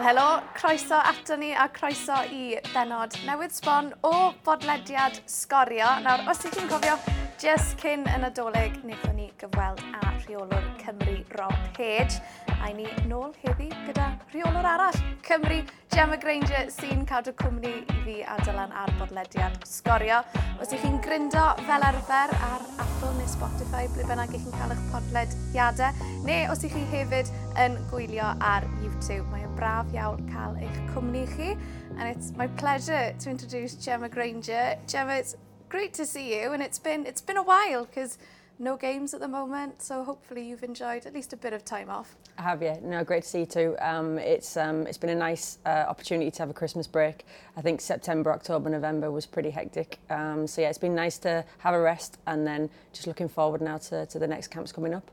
Wel, helo, croeso ato ni a croeso i benod newydd sbon o bodlediad sgorio. Nawr, os ydych chi'n cofio, just cyn yn adolyg, wnaethon ni gyfweld a rheolwr Cymru Rob Page a ni nôl heddi gyda rheolwr arall Cymru, Gemma Granger, sy'n cadw cwmni i fi a Dylan ar bodlediad sgorio. Os ych chi'n gryndo fel arfer ar Apple neu Spotify, ble bynnag ych chi'n cael eich podlediadau, neu os ych chi hefyd yn gwylio ar YouTube, mae'n braf iawn cael eich cwmni chi. And it's my pleasure to introduce Gemma Granger. Gemma, it's great to see you, and it's been, it's been a while, because no games at the moment. So hopefully you've enjoyed at least a bit of time off. I have, yeah. No, great to see you too. Um, it's um, it's been a nice uh, opportunity to have a Christmas break. I think September, October, November was pretty hectic. Um, so yeah, it's been nice to have a rest, and then just looking forward now to, to the next camps coming up.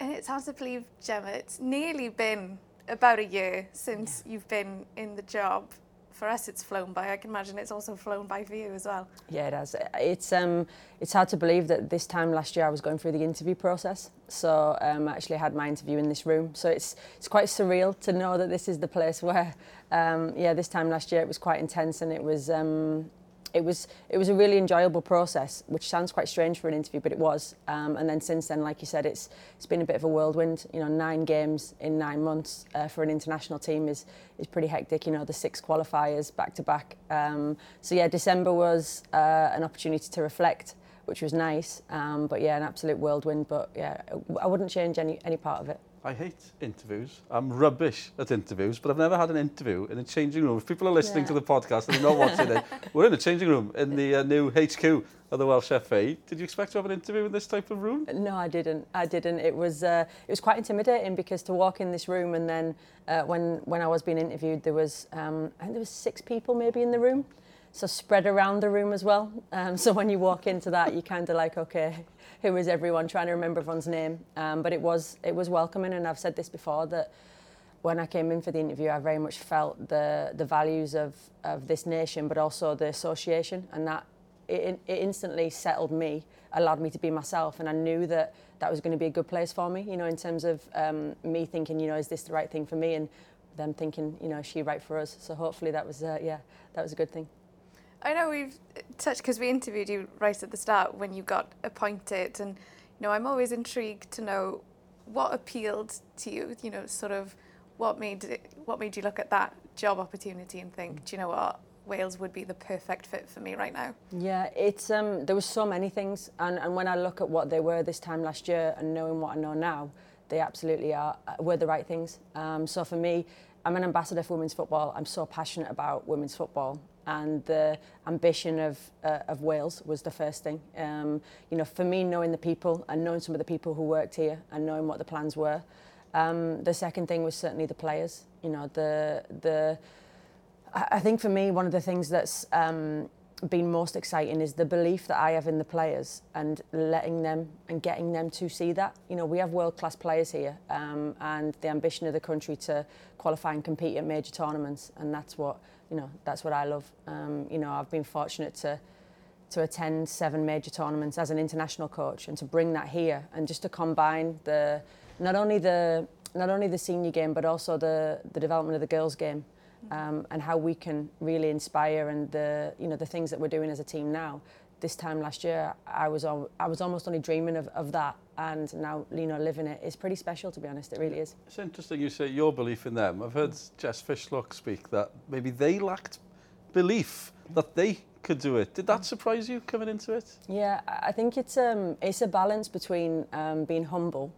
And it's hard to believe, Gemma, it's nearly been about a year since yeah. you've been in the job. For us, it's flown by. I can imagine it's also flown by for you as well. Yeah, it has. It's um, it's hard to believe that this time last year I was going through the interview process. So um, I actually had my interview in this room. So it's it's quite surreal to know that this is the place where, um, yeah, this time last year it was quite intense and it was um, it was it was a really enjoyable process, which sounds quite strange for an interview, but it was. Um, and then since then, like you said, it's it's been a bit of a whirlwind. You know, nine games in nine months uh, for an international team is is pretty hectic. You know, the six qualifiers back to back. Um, so yeah, December was uh, an opportunity to reflect, which was nice. Um, but yeah, an absolute whirlwind. But yeah, I wouldn't change any any part of it. I hate interviews. I'm rubbish at interviews, but I've never had an interview in a changing room. If people are listening yeah. to the podcast and they're not watching it, we're in a changing room in the uh, new HQ of the Welsh FA. Did you expect to have an interview in this type of room? No, I didn't. I didn't. It was uh, it was quite intimidating because to walk in this room and then uh, when when I was being interviewed, there was um, I think there was six people maybe in the room so spread around the room as well. Um, so when you walk into that, you kind of like, okay, who is everyone? Trying to remember everyone's name. Um, but it was it was welcoming, and I've said this before that when I came in for the interview, I very much felt the the values of of this nation, but also the association, and that it, it instantly settled me, allowed me to be myself, and I knew that that was going to be a good place for me. You know, in terms of um, me thinking, you know, is this the right thing for me, and them thinking, you know, is she right for us? So hopefully that was uh, yeah, that was a good thing. I know we've touched because we interviewed you right at the start when you got appointed, and you know I'm always intrigued to know what appealed to you. You know, sort of what made it, what made you look at that job opportunity and think, do you know what? Wales would be the perfect fit for me right now. Yeah, it's um, there were so many things, and, and when I look at what they were this time last year and knowing what I know now, they absolutely are uh, were the right things. Um, so for me, I'm an ambassador for women's football. I'm so passionate about women's football, and the ambition of, uh, of Wales was the first thing. Um, you know, for me, knowing the people and knowing some of the people who worked here and knowing what the plans were. Um, the second thing was certainly the players. You know, the the. I think for me, one of the things that's um, been most exciting is the belief that I have in the players and letting them and getting them to see that. You know, we have world class players here, um, and the ambition of the country to qualify and compete at major tournaments, and that's what you know, that's what I love. Um, you know, I've been fortunate to to attend seven major tournaments as an international coach and to bring that here and just to combine the not only the not only the senior game but also the the development of the girls game um, and how we can really inspire and the you know the things that we're doing as a team now this time last year I was I was almost only dreaming of, of that. And now you know living it is pretty special to be honest it really is. It's interesting you say your belief in them. I've heard Jess Fishlock speak that maybe they lacked belief that they could do it. Did that surprise you coming into it? Yeah I think it's um it's a balance between um, being humble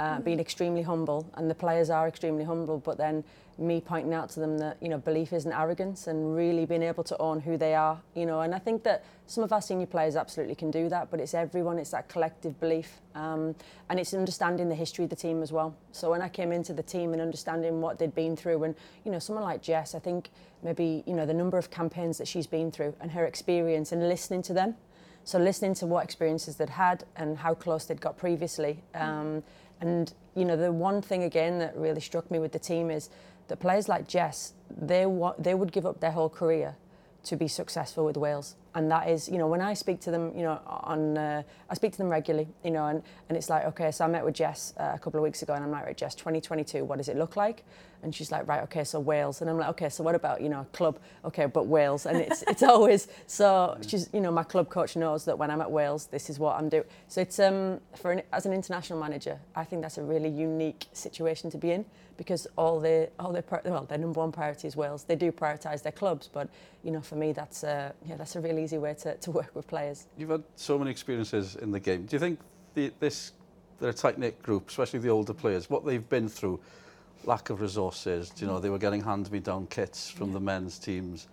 uh, mm. being extremely humble and the players are extremely humble but then me pointing out to them that you know belief isn't arrogance and really being able to own who they are you know. And I think that some of our senior players absolutely can do that but it's everyone it's that collective belief um, and it's understanding the history of the team as well. So when I came into the team and understanding what they'd been through and you know someone like Jess I think maybe you know the number of campaigns that she's been through and her experience and listening to them. So listening to what experiences they'd had and how close they'd got previously um, and you know the one thing again that really struck me with the team is that players like Jess, they, wa- they would give up their whole career to be successful with Wales. and that is, you know, when I speak to them, you know, on uh, I speak to them regularly, you know, and, and it's like, okay, so I met with Jess uh, a couple of weeks ago, and I'm like, right, Jess, 2022, what does it look like? And she's like, right, okay, so Wales, and I'm like, okay, so what about, you know, a club? Okay, but Wales, and it's it's always so. She's, you know, my club coach knows that when I'm at Wales, this is what I'm doing. So it's um for an, as an international manager, I think that's a really unique situation to be in because all the all their well their number one priority is Wales. They do prioritise their clubs, but you know for me that's a, yeah that's a really easy way to, to work with players. You've had so many experiences in the game. Do you think the, this they're a tight knit group, especially the older players, what they've been through, lack of resources. Do you know, they were getting hand-me-down kits from yeah. the men's teams.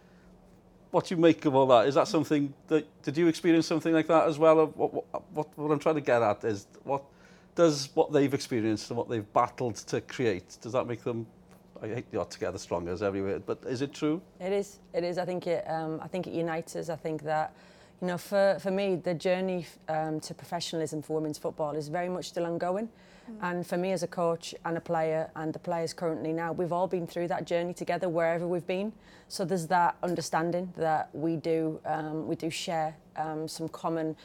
What do you make of all that? Is that something that, did you experience something like that as well? What, what, what, what I'm trying to get at is, what does what they've experienced and what they've battled to create, does that make them I hate the odd together stronger as everywhere, but is it true? It is. It is. I think it. Um, I think it unites us. I think that, you know, for for me, the journey um, to professionalism for women's football is very much still ongoing. Mm. And for me as a coach and a player and the players currently now, we've all been through that journey together wherever we've been. So there's that understanding that we do um, we do share um, some common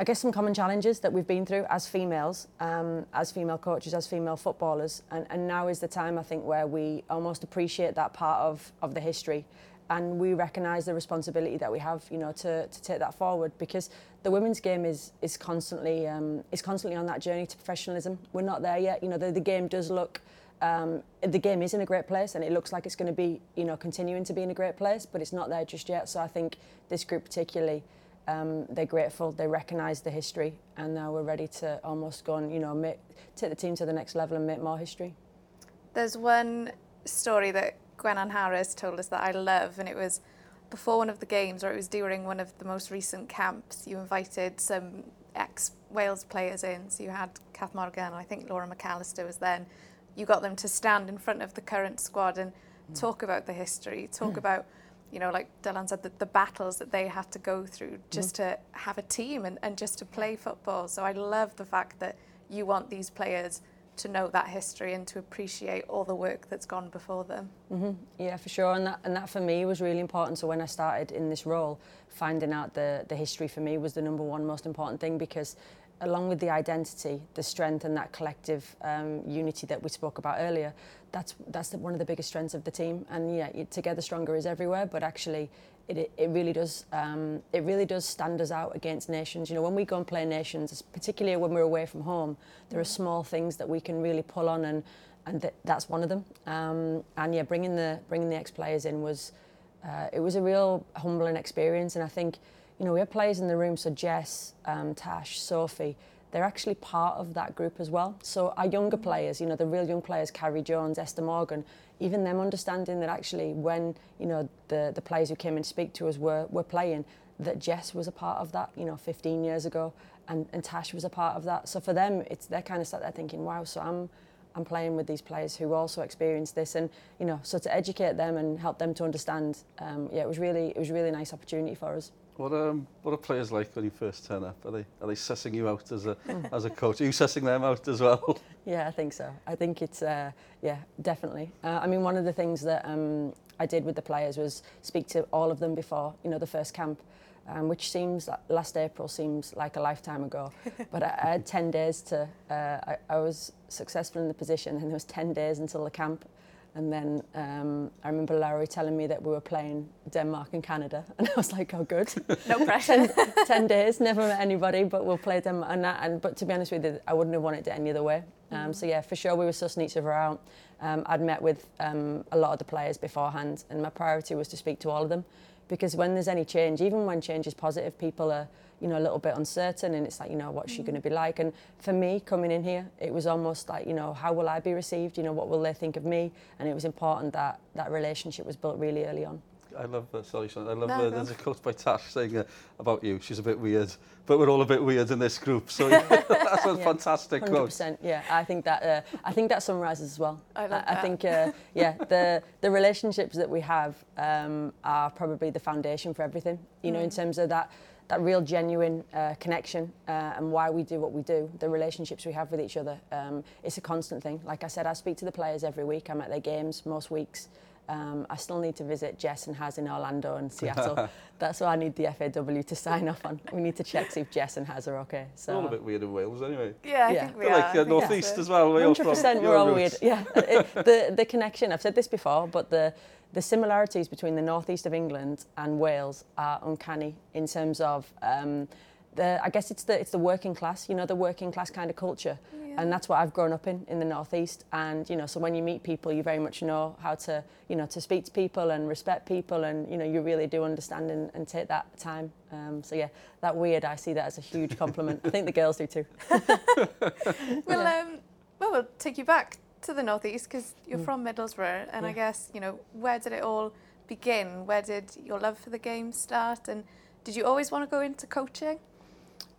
I guess some common challenges that we've been through as females, um, as female coaches, as female footballers, and, and now is the time I think where we almost appreciate that part of, of the history and we recognise the responsibility that we have, you know, to, to take that forward because the women's game is is constantly um, is constantly on that journey to professionalism. We're not there yet. You know, the, the game does look um, the game is in a great place and it looks like it's going to be, you know, continuing to be in a great place, but it's not there just yet. So I think this group particularly um, they're grateful, they recognise the history, and now we're ready to almost go and you know make, take the team to the next level and make more history. There's one story that Gwennan Harris told us that I love, and it was before one of the games, or it was during one of the most recent camps. You invited some ex Wales players in, so you had Kath Morgan, and I think Laura McAllister was then. You got them to stand in front of the current squad and mm. talk about the history, talk mm. about you know, like Dylan said, the, the battles that they had to go through just mm. to have a team and, and just to play football. So I love the fact that you want these players to know that history and to appreciate all the work that's gone before them. Mm-hmm. Yeah, for sure. And that, and that for me was really important. So when I started in this role, finding out the, the history for me was the number one most important thing because along with the identity, the strength and that collective um, unity that we spoke about earlier, that's that's one of the biggest strengths of the team. And yeah, together stronger is everywhere, but actually, it, it really does um, it really does stand us out against nations. You know, when we go and play nations, particularly when we're away from home, there are small things that we can really pull on, and and th- that's one of them. Um, and yeah, bringing the bringing the ex players in was uh, it was a real humbling experience, and I think you know, we have players in the room, so Jess, um, Tash, Sophie, they're actually part of that group as well. So our younger players, you know, the real young players, Carrie Jones, Esther Morgan, even them understanding that actually when, you know, the, the players who came and speak to us were, were playing, that Jess was a part of that, you know, 15 years ago, and, and Tash was a part of that. So for them, it's they're kind of sat there thinking, wow, so I'm I'm playing with these players who also experienced this, and you know, so to educate them and help them to understand, um, yeah, it was really it was really nice opportunity for us. What um what are players like when you first turn up? Are they are they sussing you out as a as a coach? Are you sussing them out as well? Yeah, I think so. I think it's uh, yeah definitely. Uh, I mean, one of the things that um, I did with the players was speak to all of them before you know the first camp. Um, which seems last April seems like a lifetime ago, but I, I had 10 days to. Uh, I, I was successful in the position, and there was 10 days until the camp, And then um, I remember Larry telling me that we were playing Denmark and Canada. And I was like, oh, good. no pressure. ten, 10 days, never met anybody, but we'll play them. And, that, and But to be honest with you, I wouldn't have wanted it any other way. Um, mm. So yeah, for sure, we were sussing each other out. Um, I'd met with um, a lot of the players beforehand, and my priority was to speak to all of them. Because when there's any change, even when change is positive, people are you know, a little bit uncertain and it's like, you know, what's she mm. going to be like? And for me, coming in here, it was almost like, you know, how will I be received? You know, what will they think of me? And it was important that that relationship was built really early on. I love, uh, sorry, Sean, I love, no, uh, there's a quote by Tash saying uh, about you, she's a bit weird, but we're all a bit weird in this group. So that's a yeah, fantastic 100%, quote. Yeah, I think that, uh, I think that summarises as well. I love I, that. I think, uh, yeah, the, the relationships that we have um, are probably the foundation for everything, you mm. know, in mm. terms of that, that real genuine uh, connection uh, and why we do what we do, the relationships we have with each other. Um, it's a constant thing. Like I said, I speak to the players every week. I'm at their games most weeks. Um, I still need to visit Jess and Haz in Orlando and Seattle. That's what I need the FAW to sign off on. We need to check see if Jess and Haz are okay. So. All a bit weird in Wales anyway. Yeah, I Yeah. think we They're are. like uh, North East as well. Where you're 100% Your we're all roots. weird. Yeah, it- the, the connection, I've said this before, but the, the similarities between the northeast of England and Wales are uncanny in terms of, um, the, I guess it's the, it's the working class, you know, the working class kind of culture. And that's what I've grown up in, in the northeast. And, you know, so when you meet people, you very much know how to, you know, to speak to people and respect people. And, you know, you really do understand and, and take that time. Um, so, yeah, that weird, I see that as a huge compliment. I think the girls do too. Well, um, well, we'll take you back to the northeast because Mm. you're from Middlesbrough, and I guess you know where did it all begin? Where did your love for the game start? And did you always want to go into coaching?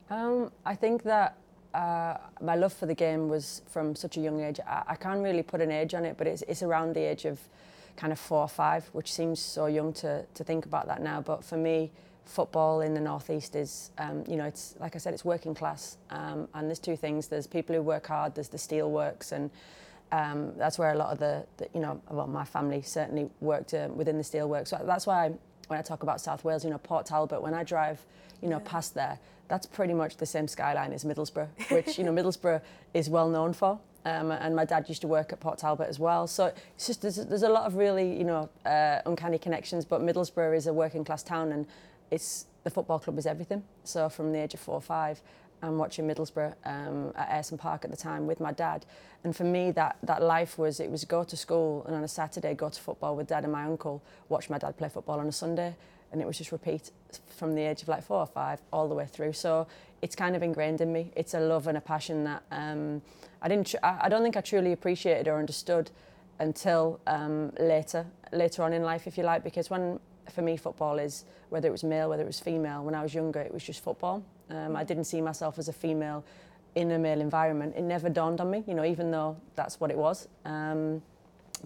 Um, I think that uh, my love for the game was from such a young age. I, I can't really put an age on it, but it's, it's around the age of kind of four or five, which seems so young to, to think about that now. But for me, football in the northeast is, um, you know, it's like I said, it's working class, um, and there's two things: there's people who work hard, there's the steel works, and um, that's where a lot of the, the you know, well, my family certainly worked um, within the steelworks. So that's why when I talk about South Wales, you know, Port Talbot, when I drive, you know, Yeah. past there, that's pretty much the same skyline as Middlesbrough, which you know Middlesbrough is well known for. Um, and my dad used to work at Port Talbot as well. So it's just there's, there's a lot of really you know uh, uncanny connections. But Middlesbrough is a working class town, and it's the football club is everything. So from the age of four or five, I'm watching Middlesbrough um, at Ayresome Park at the time with my dad. And for me, that, that life was, it was go to school and on a Saturday go to football with dad and my uncle, watch my dad play football on a Sunday. And it was just repeat from the age of like four or five all the way through. So it's kind of ingrained in me. It's a love and a passion that um, I didn't, tr- I don't think I truly appreciated or understood until um, later, later on in life, if you like, because when, for me, football is, whether it was male, whether it was female, when I was younger, it was just football. Um, I didn't see myself as a female in a male environment. It never dawned on me, you know, even though that's what it was. Um,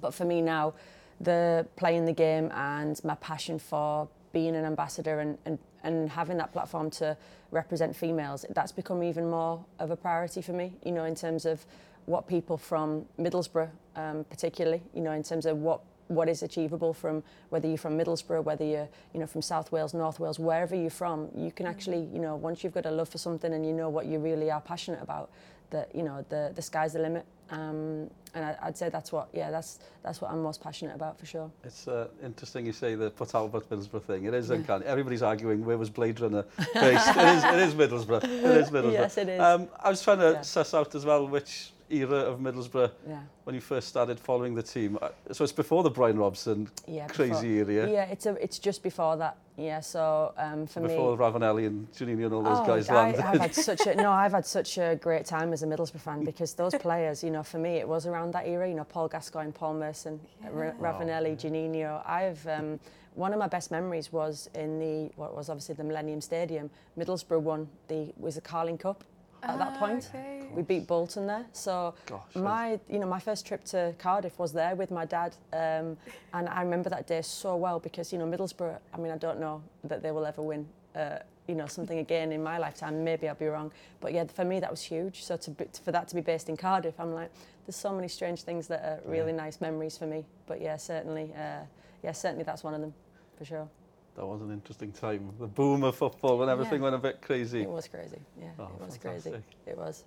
but for me now, the playing the game and my passion for being an ambassador and, and, and having that platform to represent females, that's become even more of a priority for me, you know, in terms of what people from Middlesbrough, um, particularly, you know, in terms of what what is achievable from whether you're from Middlesbrough, whether you're you know from South Wales, North Wales, wherever you're from, you can actually you know once you've got a love for something and you know what you really are passionate about, that you know the the sky's the limit. Um, and I, I'd say that's what yeah that's that's what I'm most passionate about for sure. It's uh, interesting you say the Port Talbot Middlesbrough thing. It is Yeah. uncanny. Everybody's arguing where was Blade Runner based. it, is, it is Middlesbrough. It is Middlesbrough. Yes, it is. Um, I was trying to Yeah. suss out as well which era of Middlesbrough Yeah. when you first started following the team. Uh, So it's before the Brian Robson Yeah. crazy era. Yeah, it's a it's just before that. Yeah. So um, for me. Before Ravanelli and Juninho and all those Oh, guys I, landed. I've had such a no, I've had such a great time as a Middlesbrough fan because those players, you know, for me it was around that era. You know, Paul Gascoigne, Paul Merson, Ra- Ravanelli, Juninho. I've um, one of my best memories was in the what was obviously the Millennium Stadium. Middlesbrough won the was the Carling Cup at that Ah, point. okay. We beat Bolton there. So Gosh, my, you know, my first trip to Cardiff was there with my dad, um, and I remember that day so well because you know Middlesbrough. I mean, I don't know that they will ever win. Uh, you know, something again in my lifetime. Maybe I'll be wrong, but yeah, for me that was huge. So to be, for that to be based in Cardiff, I'm like, there's so many strange things that are really nice memories for me. But yeah, certainly, uh, yeah, certainly that's one of them, for sure. That was an interesting time. The boom of football when everything Yeah. went a bit crazy. It was crazy. Yeah, Oh, it was crazy. It was.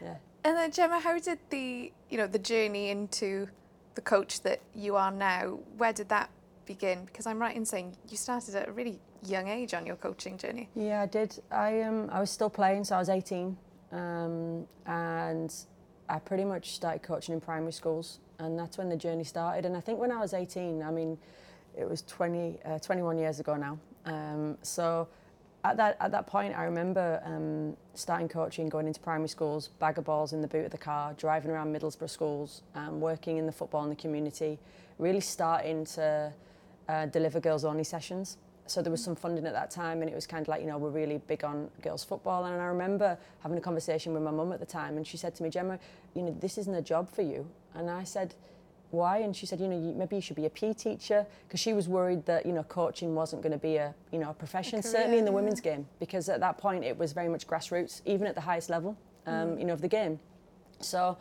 Yeah. And then Gemma, how did the you know the journey into the coach that you are now? Where did that begin? Because I'm right in saying you started at a really young age on your coaching journey. Yeah, I did. I um I was still playing, so I was 18, um, and I pretty much started coaching in primary schools, and that's when the journey started. And I think when I was 18, I mean, it was 20, uh, 21 years ago now. Um, so at that at that point, I remember um, starting coaching, going into primary schools, bag of balls in the boot of the car, driving around Middlesbrough schools, um, working in the football in the community, really starting to uh, deliver girls only sessions. So there was some funding at that time, and it was kind of like, you know, we're really big on girls football. And I remember having a conversation with my mum at the time, and she said to me, Gemma, you know, this isn't a job for you. And I said, why? And she said, you know, you, maybe you should be a PE teacher, because she was worried that, you know, coaching wasn't going to be a, you know, a profession, career, certainly in the women's game, because at that point it was very much grassroots, even at the highest level, um, you know, of the game. So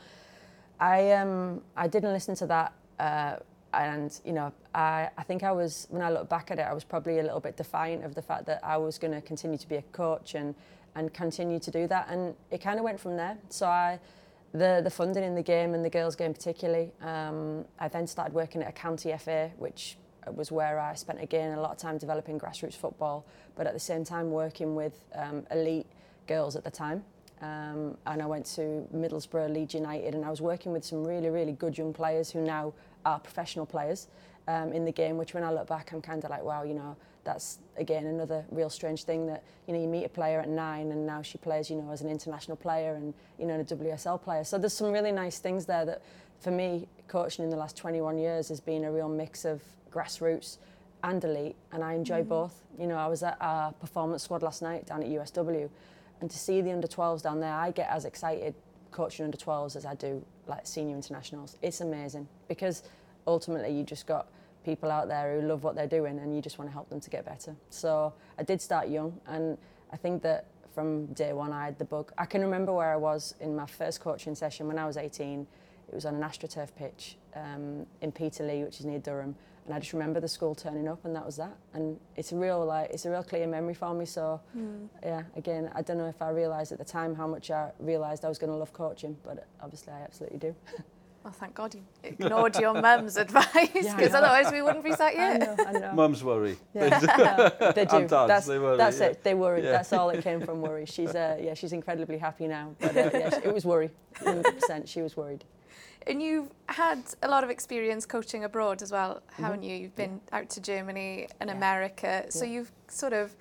I um I didn't listen to that uh, and you know, I, I think I was when I look back at it, I was probably a little bit defiant of the fact that I was going to continue to be a coach and and continue to do that, and it kind of went from there. So I, the the funding in the game and the girls' game particularly, um, I then started working at a county FA, which was where I spent again a lot of time developing grassroots football, but at the same time working with um, elite girls at the time. Um, and I went to Middlesbrough, Leeds United, and I was working with some really, really good young players who now are professional players um, in the game, which when I look back, I'm kind of like, wow, you know, that's again another real strange thing that, you know, you meet a player at nine and now she plays, you know, as an international player and, you know, a WSL player. So there's some really nice things there that, for me, coaching in the last 21 years has been a real mix of grassroots and elite, and I enjoy mm-hmm. both. You know, I was at our performance squad last night down at USW, and to see the under 12s down there, I get as excited coaching under 12s as I do like senior internationals. It's amazing because ultimately you just got people out there who love what they're doing and you just want to help them to get better. So I did start young and I think that from day one I had the bug. I can remember where I was in my first coaching session when I was 18. It was on an AstroTurf pitch um, in Peterlee, which is near Durham, and I just remember the school turning up and that was that and it's a real like it's a real clear memory for me so mm. yeah again I don't know if I realised at the time how much I realised I was going to love coaching but obviously I absolutely do Well, thank God you ignored your mum's advice because yeah, otherwise we wouldn't be sat here. I know, I know. Mums worry. Yeah, yeah, they do. And dads, that's, they worry. That's yeah. it. They worry. Yeah. That's all it came from. Worry. She's uh, yeah, she's incredibly happy now. But uh, yeah, it was worry. 100%. She was worried. And you've had a lot of experience coaching abroad as well, haven't mm-hmm. you? You've been yeah. out to Germany and yeah. America. So yeah. you've sort of,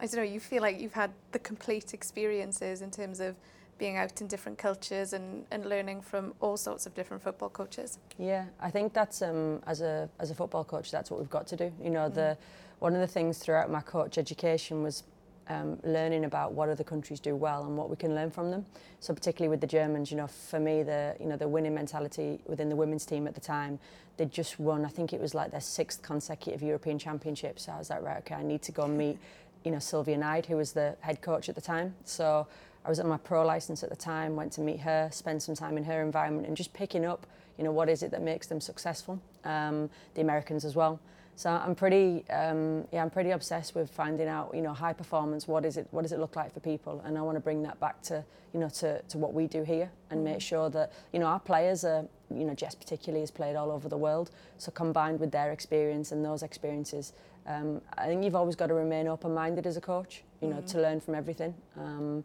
I don't know, you feel like you've had the complete experiences in terms of being out in different cultures and, and learning from all sorts of different football coaches. Yeah, I think that's um, as a as a football coach, that's what we've got to do. You know, mm. the one of the things throughout my coach education was um, learning about what other countries do well and what we can learn from them. So particularly with the Germans, you know, for me, the you know the winning mentality within the women's team at the time, they just won. I think it was like their sixth consecutive European Championship. So I was like, right, okay, I need to go and meet, you know, Silvia Neid, who was the head coach at the time. So I was on my pro license at the time, went to meet her, spend some time in her environment, and just picking up, you know, what is it that makes them successful. Um, the Americans as well. So I'm pretty, um, yeah, I'm pretty obsessed with finding out, you know, high performance. What is it? What does it look like for people? And I want to bring that back to, you know, to, to what we do here and make sure that, you know, our players are, you know, Jess particularly has played all over the world. So combined with their experience and those experiences, um, I think you've always got to remain open-minded as a coach, you know, mm-hmm. to learn from everything. Um,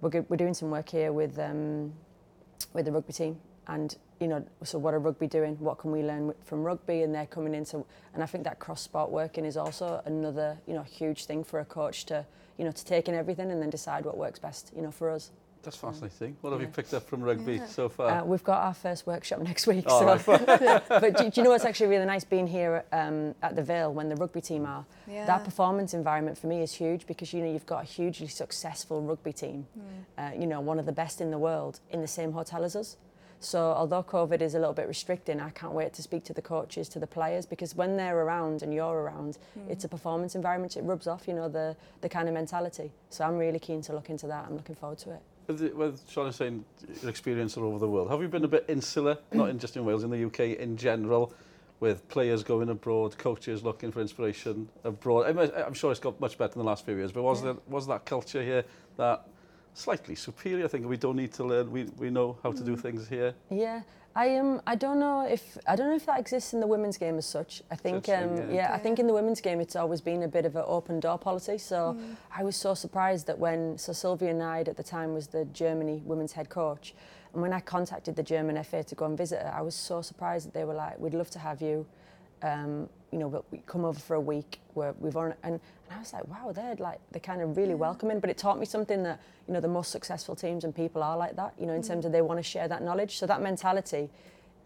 we're, we're doing some work here with um, with the rugby team and you know, so what are rugby doing? What can we learn from rugby? And they're coming into, and I think that cross sport working is also another, you know, huge thing for a coach to, you know, to take in everything and then decide what works best, you know, for us. That's fascinating. What have yeah. you picked up from rugby yeah. so far? Uh, we've got our first workshop next week. Oh, so. Right. but do, do, you know what's actually really nice being here um, at the Vale when the rugby team are? Yeah. That performance environment for me is huge because you know you've got a hugely successful rugby team, mm. uh, you know one of the best in the world in the same hotel as us. So although COVID is a little bit restricting, I can't wait to speak to the coaches, to the players, because when they're around and you're around, mm. it's a performance environment. It rubs off, you know, the, the kind of mentality. So I'm really keen to look into that. I'm looking forward to it. With, Sean is saying your experience all over the world, have you been a bit insular, not in just in Wales, in the UK in general, with players going abroad, coaches looking for inspiration abroad? I'm, I'm sure it's got much better in the last few years, but was, yeah. there, was that culture here that slightly superior. I think we don't need to learn. We, we know how to do mm. things here. Yeah. I um I don't know if I don't know if that exists in the women's game as such. I think um, yeah. yeah. I think in the women's game it's always been a bit of an open door policy. So mm. I was so surprised that when so Silvia Neid at the time was the Germany women's head coach, and when I contacted the German FA to go and visit her, I was so surprised that they were like, "We'd love to have you." Um, you know, we come over for a week where we've on, and, and I was like, wow, they're like, they're kind of really welcoming, but it taught me something that, you know, the most successful teams and people are like that, you know, in mm. terms of they want to share that knowledge. So that mentality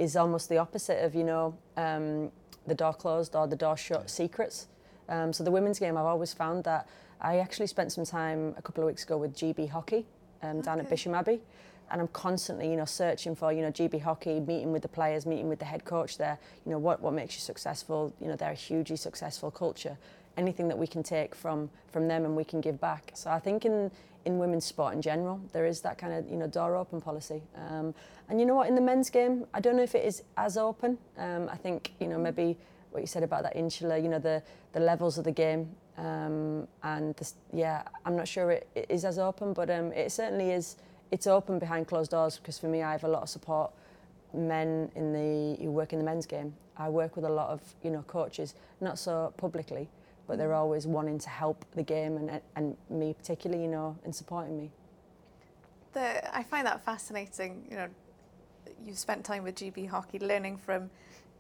is almost the opposite of, you know, um, the door closed or the door shut secrets. Um, so the women's game, I've always found that I actually spent some time a couple of weeks ago with GB Hockey um, okay. down at Bisham Abbey and I'm constantly, you know, searching for, you know, GB Hockey, meeting with the players, meeting with the head coach there, you know, what, what makes you successful, you know, they're a hugely successful culture. anything that we can take from from them and we can give back. So I think in in women's sport in general, there is that kind of you know door open policy. Um, and you know what, in the men's game, I don't know if it is as open. Um, I think you know maybe what you said about that insular, you know the the levels of the game. Um, and this, yeah, I'm not sure it, it is as open, but um, it certainly is. It's open behind closed doors because for me, I have a lot of support men in the who work in the men's game. I work with a lot of you know coaches, not so publicly, but they're mm. always wanting to help the game and and me particularly, you know, in supporting me. The, I find that fascinating. You know, you've spent time with GB hockey, learning from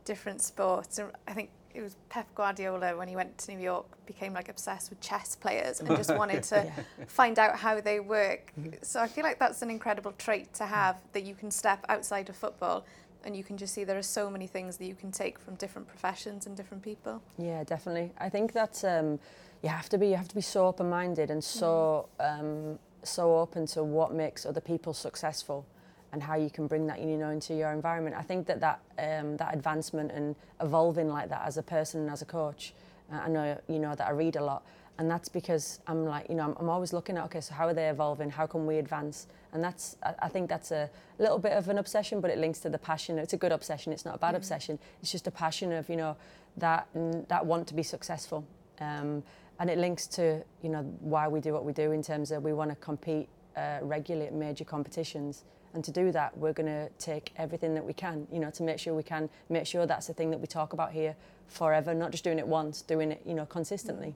different sports. And I think it was Pep Guardiola when he went to New York became like obsessed with chess players and just wanted to yeah. find out how they work. Mm-hmm. So I feel like that's an incredible trait to have that you can step outside of football and you can just see there are so many things that you can take from different professions and different people. Yeah, definitely. I think that um, you have to be you have to be so open-minded and so mm. um, so open to what makes other people successful and how you can bring that you know into your environment. I think that that um, that advancement and evolving like that as a person and as a coach. Uh, I know you know that I read a lot, and that's because I'm like you know I'm, I'm always looking at okay so how are they evolving? How can we advance? And that's I, I think that's a little bit of an obsession, but it links to the passion. It's a good obsession. It's not a bad mm. obsession. It's just a passion of you know that that want to be successful. Um, and it links to you know why we do what we do in terms of we want to compete uh, regularly at major competitions and to do that, we're going to take everything that we can, you know, to make sure we can make sure that's the thing that we talk about here forever, not just doing it once, doing it, you know, consistently.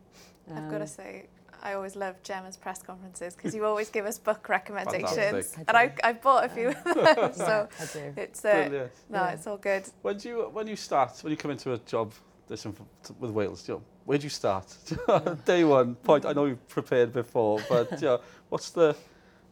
Um, I've got to say, I always love Gemma's press conferences because you always give us book recommendations, I and I, I bought a few of them. so I do. it's uh, no, yeah. it's all good. When do you when you start when you come into a job this with Wales, you know, where do you start? Day one point. I know you've prepared before, but you know, what's the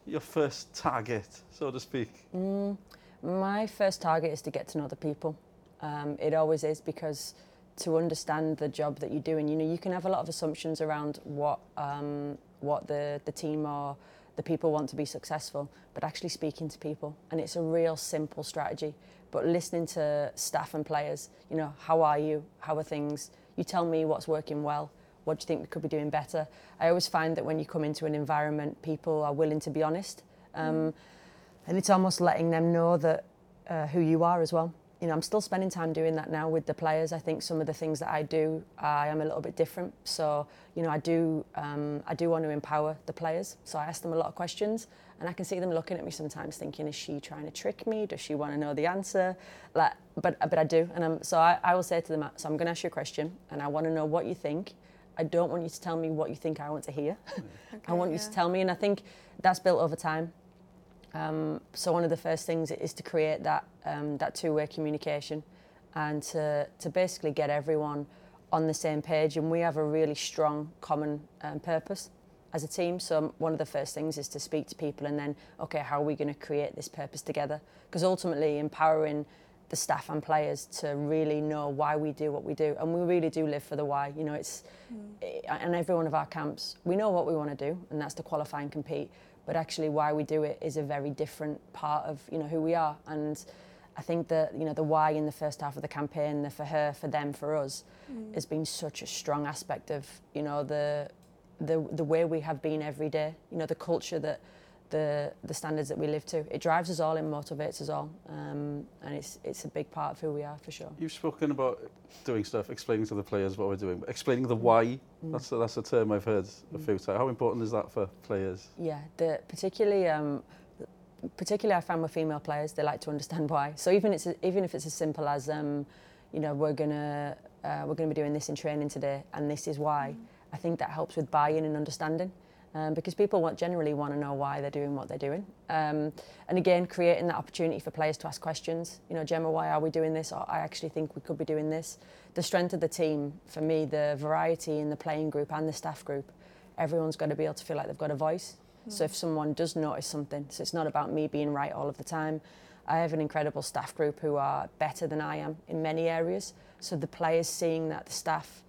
your first target, so to speak? Mm, my first target is to get to know the people. Um, it always is because to understand the job that you're doing, you know, you can have a lot of assumptions around what um, what the, the team or the people want to be successful, but actually speaking to people. And it's a real simple strategy. But listening to staff and players, you know, how are you? How are things? You tell me what's working well what do you think we could be doing better? I always find that when you come into an environment, people are willing to be honest. Um, mm. And it's almost letting them know that uh, who you are as well. You know, I'm still spending time doing that now with the players. I think some of the things that I do, I am a little bit different. So, you know, I do, um, I do want to empower the players. So I ask them a lot of questions, and I can see them looking at me sometimes, thinking, "Is she trying to trick me? Does she want to know the answer?" Like, but but I do, and I'm, so I, I will say to them, "So I'm going to ask you a question, and I want to know what you think." I don't want you to tell me what you think I want to hear. Okay, I want yeah. you to tell me, and I think that's built over time. Um, so one of the first things is to create that um, that two-way communication, and to to basically get everyone on the same page. And we have a really strong common um, purpose as a team. So one of the first things is to speak to people, and then okay, how are we going to create this purpose together? Because ultimately, empowering the staff and players to really know why we do what we do. And we really do live for the why. You know, it's mm. and every one of our camps, we know what we want to do, and that's to qualify and compete. But actually, why we do it is a very different part of you know who we are. And I think that you know the why in the first half of the campaign, the for her, for them, for us, mm. has been such a strong aspect of you know the the the way we have been every day. You know, the culture that the the standards that we live to. It drives us all and motivates us all, um, and it's it's a big part of who we are for sure. You've spoken about doing stuff, explaining to the players what we're doing, explaining the why. Mm. That's a, that's a term I've heard a few times. How important is that for players? Yeah, the particularly. Um, particularly I find with female players, they like to understand why. So even it's even if it's as simple as, um, you know, we're gonna uh, we're gonna be doing this in training today, and this is why. Mm. I think that helps with buy-in and understanding um, because people want, generally want to know why they're doing what they're doing. Um, and again, creating that opportunity for players to ask questions. You know, Gemma, why are we doing this? Or I actually think we could be doing this. The strength of the team, for me, the variety in the playing group and the staff group, everyone's got to be able to feel like they've got a voice. Mm. So if someone does notice something, so it's not about me being right all of the time. I have an incredible staff group who are better than I am in many areas. So the players seeing that the staff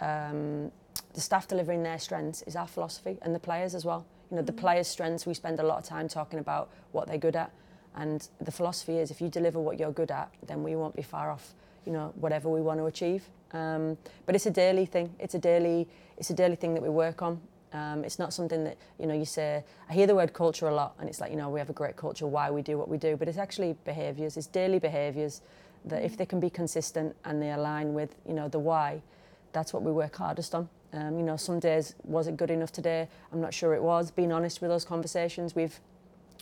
um, the staff delivering their strengths is our philosophy and the players as well. You know, mm-hmm. the players' strengths, we spend a lot of time talking about what they're good at. And the philosophy is if you deliver what you're good at, then we won't be far off, you know, whatever we want to achieve. Um, but it's a daily thing. It's a daily, it's a daily thing that we work on. Um, it's not something that you know you say. I hear the word culture a lot, and it's like you know we have a great culture. Why we do what we do, but it's actually behaviours. It's daily behaviours that if they can be consistent and they align with you know the why, that's what we work hardest on. Um, you know, some days was it good enough today? I'm not sure it was. Being honest with those conversations, we've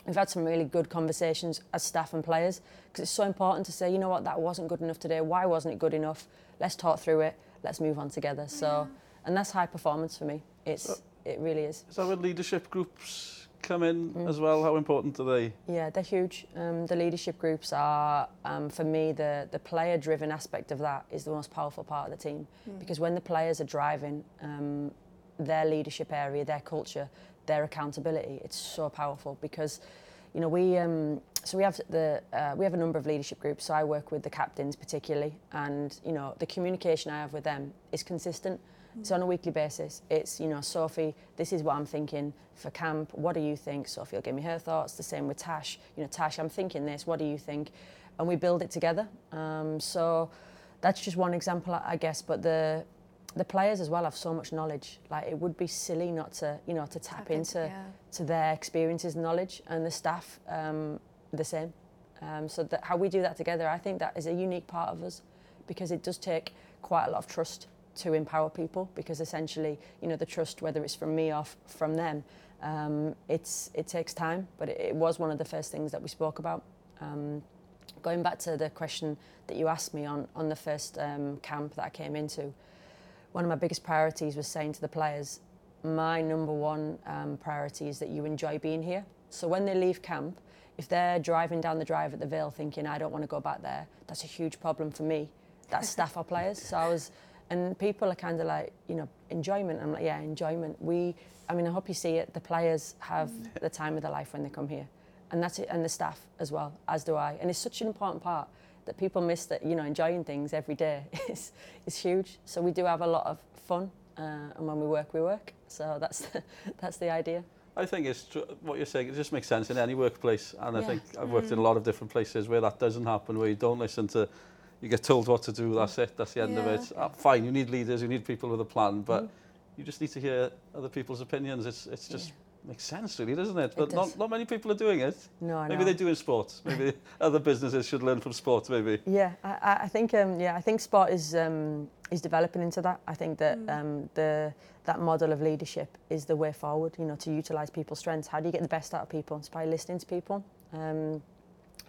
we've had some really good conversations as staff and players because it's so important to say, you know what, that wasn't good enough today. Why wasn't it good enough? Let's talk through it. Let's move on together. So, and that's high performance for me. It's So- it really is. Is that where leadership groups come in Mm. as well? How important are they? Yeah, they're huge. Um, the leadership groups are, um, for me, the, the player driven aspect of that is the most powerful part of the team. Because when the players are driving um, their leadership area, their culture, their accountability, it's so powerful because. You know, we um, so we have the uh, we have a number of leadership groups. So I work with the captains particularly, and you know the communication I have with them is consistent. It's on a weekly basis. It's, you know, Sophie, this is what I'm thinking for camp. What do you think? Sophie will give me her thoughts. The same with Tash. You know, Tash, I'm thinking this. What do you think? And we build it together. Um, so that's just one example, I I guess. But the the players as well have so much knowledge. Like it would be silly not to, you know, to tap, Tap into- into yeah. to their experiences and knowledge, and the staff um, the same. Um, so that how we do that together, I think that is a unique part of us, because it does take quite a lot of trust to empower people. Because essentially, you know, the trust, whether it's from me or f- from them, um, it's it takes time. But it, it was one of the first things that we spoke about. Um, going back to the question that you asked me on on the first um, camp that I came into, one of my biggest priorities was saying to the players, my number one um, priority is that you enjoy being here. So when they leave camp, if they're driving down the drive at the Vale thinking, I don't want to go back there, that's a huge problem for me. That's staff or players. So I was, and people are kind of like, you know, enjoyment. I'm like, yeah, enjoyment. We, I mean, I hope you see it. The players have the time of their life when they come here. And that's it, and the staff as well, as do I. And it's such an important part that people miss that, you know, enjoying things every day is, is huge. So we do have a lot of fun. Uh, and when we work, we work. So that's the, that's the idea. I think it's tr- what you're saying. It just makes sense in any workplace, and I Yeah. think I've worked in a lot of different places where that doesn't happen, where you don't listen to, you get told what to do, that's it, that's the end yeah. of it. Ah, fine, you need leaders, you need people with a plan, but mm. you just need to hear other people's opinions. It's, it's just yeah. makes sense really, doesn't it? But it does. not, not many people are doing it. No, Maybe no. they do in sport. Maybe other businesses should learn from sport, maybe. Yeah, I, I think um, yeah, I think sport is um, is developing into that. I think that mm. um, the that model of leadership is the way forward, you know, to utilize people's strengths. How do you get the best out of people? It's by listening to people. Um,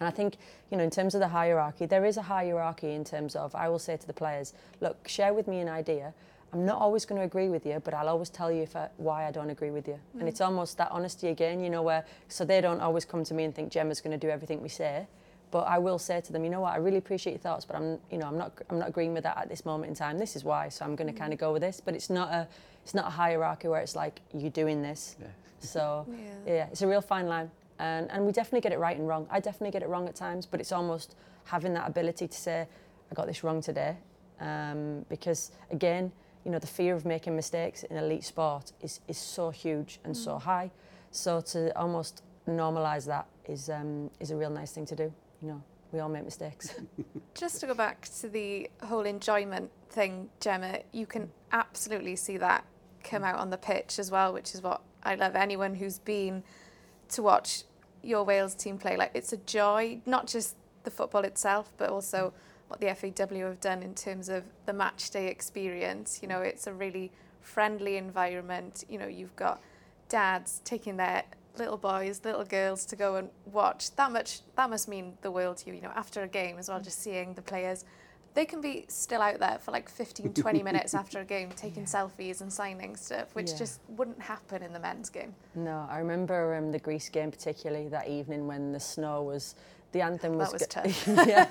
and I think, you know, in terms of the hierarchy, there is a hierarchy in terms of I will say to the players, look, share with me an idea. I'm not always going to agree with you, but I'll always tell you if I, why I don't agree with you. And mm. it's almost that honesty again, you know, where so they don't always come to me and think Gemma's going to do everything we say, but I will say to them, you know what, I really appreciate your thoughts, but I'm, you know, I'm not, I'm not agreeing with that at this moment in time. This is why, so I'm going to mm. kind of go with this. But it's not a, it's not a hierarchy where it's like you're doing this. Yeah. So Yeah. yeah, it's a real fine line, and and we definitely get it right and wrong. I definitely get it wrong at times, but it's almost having that ability to say, I got this wrong today, um, because again, you know, the fear of making mistakes in elite sport is is so huge and so high. So to almost normalise that is um, is a real nice thing to do. You know, we all make mistakes. Just to go back to the whole enjoyment thing, Gemma, you can absolutely see that come out on the pitch as well, which is what I love. Anyone who's been to watch your Wales team play, like it's a joy, not just the football itself, but also what the FAW have done in terms of the match day experience. You know, it's a really friendly environment. You know, you've got dads taking their little boys, little girls to go and watch. That much that must mean the world to you, you know, after a game as well, just seeing the players. They can be still out there for like 15, 20 minutes after a game taking selfies and signing stuff, which Yeah. just wouldn't happen in the men's game. no, I remember um, the Greece game particularly that evening when the snow was. The anthem was, That was go- tough. yeah,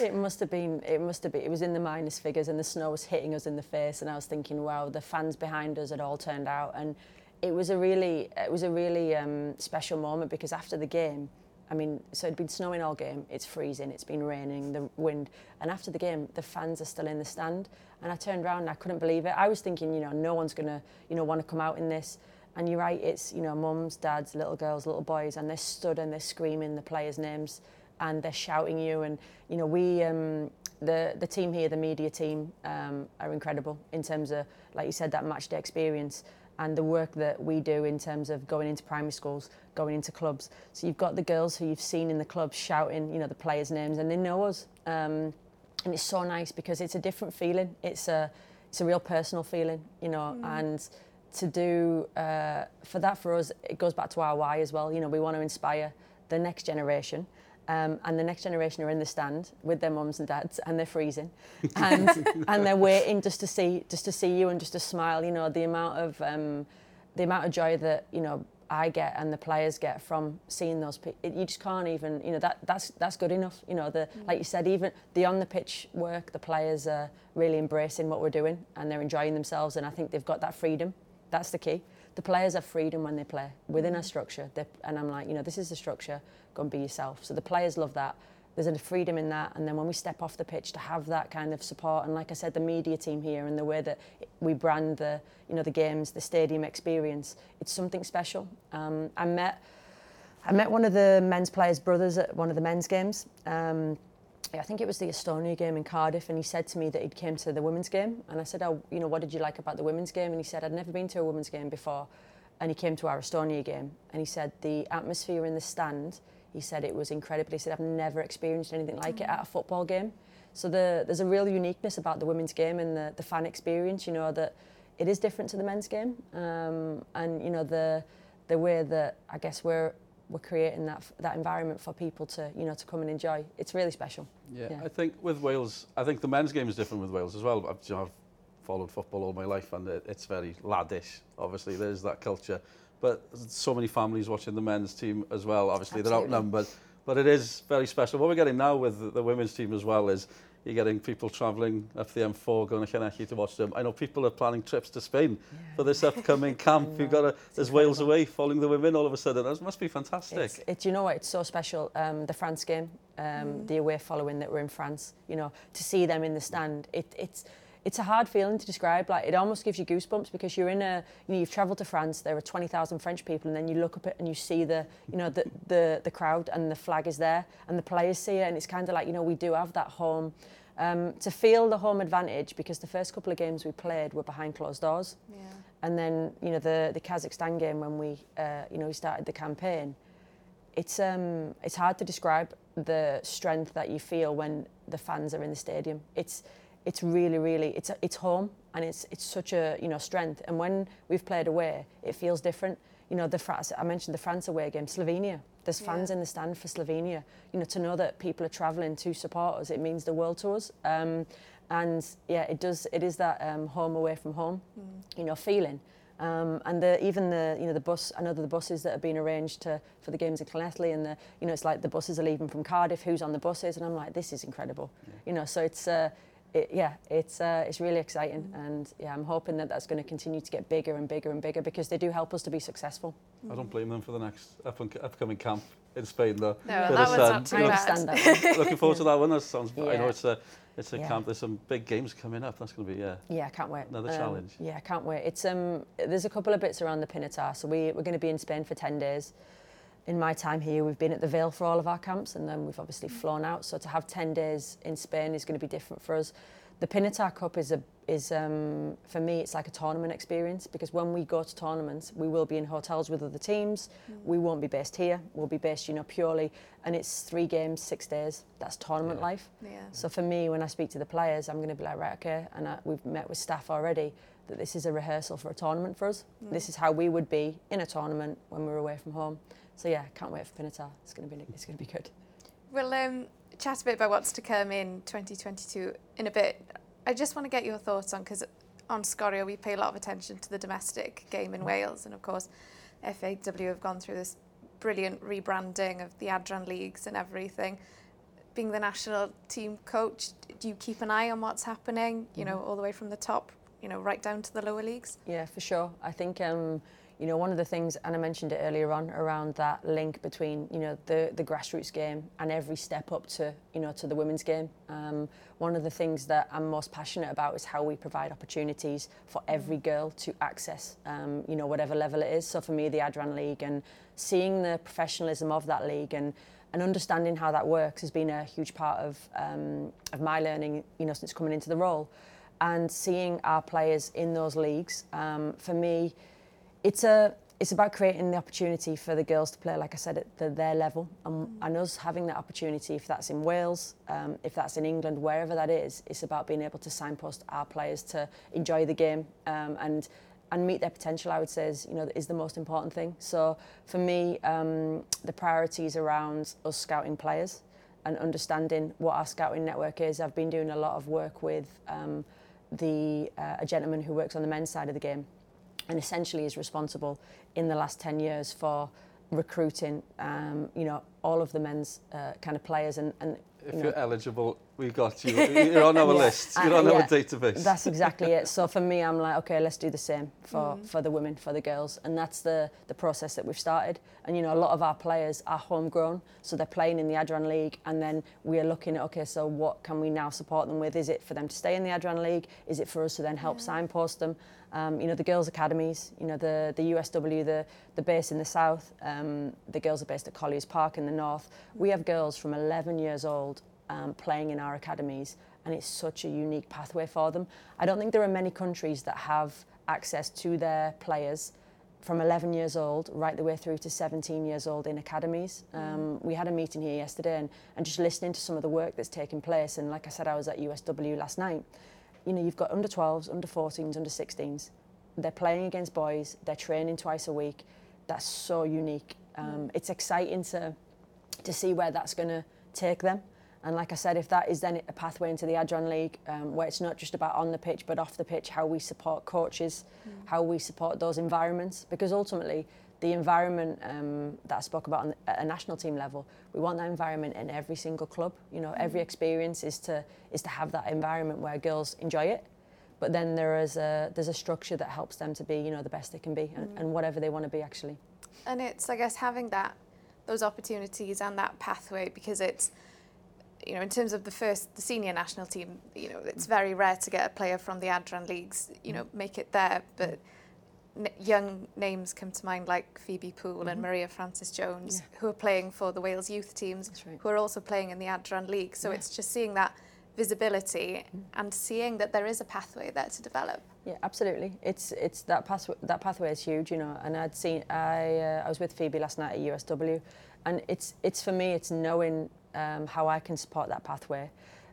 it must have been. It must have been. It was in the minus figures, and the snow was hitting us in the face. And I was thinking, wow, the fans behind us had all turned out, and it was a really, it was a really um, special moment because after the game, I mean, so it'd been snowing all game. It's freezing. It's been raining. The wind, and after the game, the fans are still in the stand. And I turned around and I couldn't believe it. I was thinking, you know, no one's gonna, you know, want to come out in this. And you're right, it's, you know, mums, dads, little girls, little boys, and they're stood and they're screaming the players' names and they're shouting you. And, you know, we, um, the the team here, the media team, um, are incredible in terms of, like you said, that match day experience and the work that we do in terms of going into primary schools, going into clubs. So you've got the girls who you've seen in the clubs shouting, you know, the players' names, and they know us. Um, and it's so nice because it's a different feeling. It's a it's a real personal feeling, you know, mm. and to do uh, for that for us, it goes back to our why as well. You know, we want to inspire the next generation. Um, and the next generation are in the stand with their mums and dads, and they're freezing, and and they're waiting just to see just to see you and just to smile. You know the amount of um, the amount of joy that you know I get and the players get from seeing those. It, you just can't even you know that that's that's good enough. You know the mm. like you said even the on the pitch work, the players are really embracing what we're doing and they're enjoying themselves, and I think they've got that freedom. That's the key the players have freedom when they play within a structure. and I'm like, you know, this is the structure, go and be yourself. So the players love that. There's a freedom in that. And then when we step off the pitch to have that kind of support, and like I said, the media team here and the way that we brand the, you know, the games, the stadium experience, it's something special. Um, I met, I met one of the men's players' brothers at one of the men's games. Um, I think it was the Estonia game in Cardiff, and he said to me that he'd came to the women's game, and I said, "Oh, you know, what did you like about the women's game?" And he said, "I'd never been to a women's game before," and he came to our Estonia game, and he said the atmosphere in the stand, he said it was incredible. He said, "I've never experienced anything like mm. it at a football game." So the, there's a real uniqueness about the women's game and the, the fan experience. You know that it is different to the men's game, um, and you know the the way that I guess we're we're creating that that environment for people to you know to come and enjoy. It's really special. Yeah, yeah. I think with Wales, I think the men's game is different with Wales as well. I've, you know, I've followed football all my life, and it, it's very laddish. Obviously, there's that culture, but so many families watching the men's team as well. Obviously, Absolutely. they're outnumbered. But it is very special. What we're getting now with the women's team as well is you're getting people travelling up the M4 going to Llanelli to watch them. I know people are planning trips to Spain yeah. for this upcoming camp. You've got a, there's Wales away following the women all of a sudden. That must be fantastic. It's, it, you know what, it's so special. Um, the France game, um, mm. the away following that we're in France, you know, to see them in the stand, it, it's it's a hard feeling to describe. Like it almost gives you goosebumps because you're in a, you know, you've travelled to France. There are 20,000 French people, and then you look up it and you see the, you know, the the the crowd and the flag is there, and the players see it, and it's kind of like you know we do have that home um, to feel the home advantage because the first couple of games we played were behind closed doors. Yeah. And then, you know, the, the Kazakhstan game when we, uh, you know, we started the campaign, it's, um, it's hard to describe the strength that you feel when the fans are in the stadium. It's, it's really, really, it's, it's home and it's, it's such a, you know, strength. And when we've played away, it feels different. You know, the France, I mentioned the France away game, Slovenia, there's fans yeah. in the stand for Slovenia. You know, to know that people are travelling to support us, it means the world to us. Um, and yeah, it does. It is that um, home away from home, mm. you know, feeling. Um, and the, even the you know the bus. I know the buses that have been arranged to, for the games in Llanelli, and the you know it's like the buses are leaving from Cardiff. Who's on the buses? And I'm like, this is incredible. Yeah. You know, so it's. Uh, it, yeah, it's uh, it's really exciting, mm. and yeah, I'm hoping that that's going to continue to get bigger and bigger and bigger because they do help us to be successful. I don't blame them for the next up upcoming camp in Spain, though. No, that was not too bad. Looking forward to that one. That sounds. Yeah. I know it's a it's a yeah. camp. There's some big games coming up. That's going to be yeah. Yeah, I can't wait. Another um, challenge. Yeah, I can't wait. It's um, there's a couple of bits around the Pinatar, so we we're going to be in Spain for ten days in my time here, we've been at the Vale for all of our camps, and then we've obviously mm. flown out. So to have 10 days in Spain is going to be different for us the Pinatar Cup is a is um, for me it's like a tournament experience because when we go to tournaments we will be in hotels with other teams mm. we won't be based here we'll be based you know purely and it's three games six days that's tournament yeah. life yeah. so for me when I speak to the players I'm going to be like right okay and I, we've met with staff already that this is a rehearsal for a tournament for us mm. this is how we would be in a tournament when we're away from home so yeah can't wait for Pinatar it's going to be it's going to be good well um chat a bit about what's to come in 2022 in a bit. I just want to get your thoughts on, because on Sgorio we pay a lot of attention to the domestic game in Wales, and of course FAW have gone through this brilliant rebranding of the Adran leagues and everything. Being the national team coach, do you keep an eye on what's happening, you know, mm-hmm. all the way from the top, you know, right down to the lower leagues? Yeah, for sure. I think um, you know, one of the things, and I mentioned it earlier on, around that link between, you know, the, the grassroots game and every step up to, you know, to the women's game. Um, one of the things that I'm most passionate about is how we provide opportunities for every girl to access, um, you know, whatever level it is. So for me, the Adran League and seeing the professionalism of that league and and understanding how that works has been a huge part of um, of my learning, you know, since coming into the role, and seeing our players in those leagues. Um, for me, it's a it's about creating the opportunity for the girls to play, like I said, at the, their level, and, and us having that opportunity. If that's in Wales, um, if that's in England, wherever that is, it's about being able to signpost our players to enjoy the game um, and and meet their potential, I would say, is, you know, is the most important thing. So for me, um, the priorities around us scouting players and understanding what our scouting network is. I've been doing a lot of work with um, the uh, a gentleman who works on the men's side of the game and essentially is responsible in the last 10 years for recruiting, um, you know, all of the men's uh, kind of players and, and If you you're eligible, we got you. You're on our Yeah. list. You're Uh, on our yeah. database. That's exactly it. So for me, I'm like, okay, let's do the same for, for the women, for the girls, and that's the the process that we've started. And you know, a lot of our players are homegrown, so they're playing in the Adran League, and then we are looking at, okay, so what can we now support them with? Is it for them to stay in the Adran League? Is it for us to then help signpost them? Um, you know, the girls' academies, you know, the the USW, the the base in the south, um, the girls are based at Colliers Park in the north. We have girls from 11 years old um, playing in our academies, and it's such a unique pathway for them. I don't think there are many countries that have access to their players from 11 years old right the way through to 17 years old in academies. Um, we had a meeting here yesterday and, and just listening to some of the work that's taking place. And like I said, I was at USW last night. You know, you've got under 12s, under 14s, under 16s. They're playing against boys. They're training twice a week. That's so unique. Um, It's exciting to to see where that's going to take them. And like I said, if that is then a pathway into the Adran League, um, where it's not just about on the pitch but off the pitch, how we support coaches, how we support those environments, because ultimately the environment um, that I spoke about on at a national team level, we want that environment in every single club. You know, every experience is to is to have that environment where girls enjoy it, but then there is a there's a structure that helps them to be you know the best they can be and, and whatever they want to be actually. And it's, I guess, having that, those opportunities and that pathway because it's, you know, in terms of the first, the senior national team, you know, it's very rare to get a player from the Adran leagues, you know, make it there. But n- young names come to mind like Phoebe Poole and Maria Francis Jones, Yeah. who are playing for the Wales youth teams, right. who are also playing in the Adran league. So Yeah. it's just seeing that visibility and seeing that there is a pathway there to develop. Yeah, absolutely. It's it's that pathway. That pathway is huge, you know. And I'd seen. I uh, I was with Phoebe last night at USW, and it's it's for me. It's knowing um, how I can support that pathway,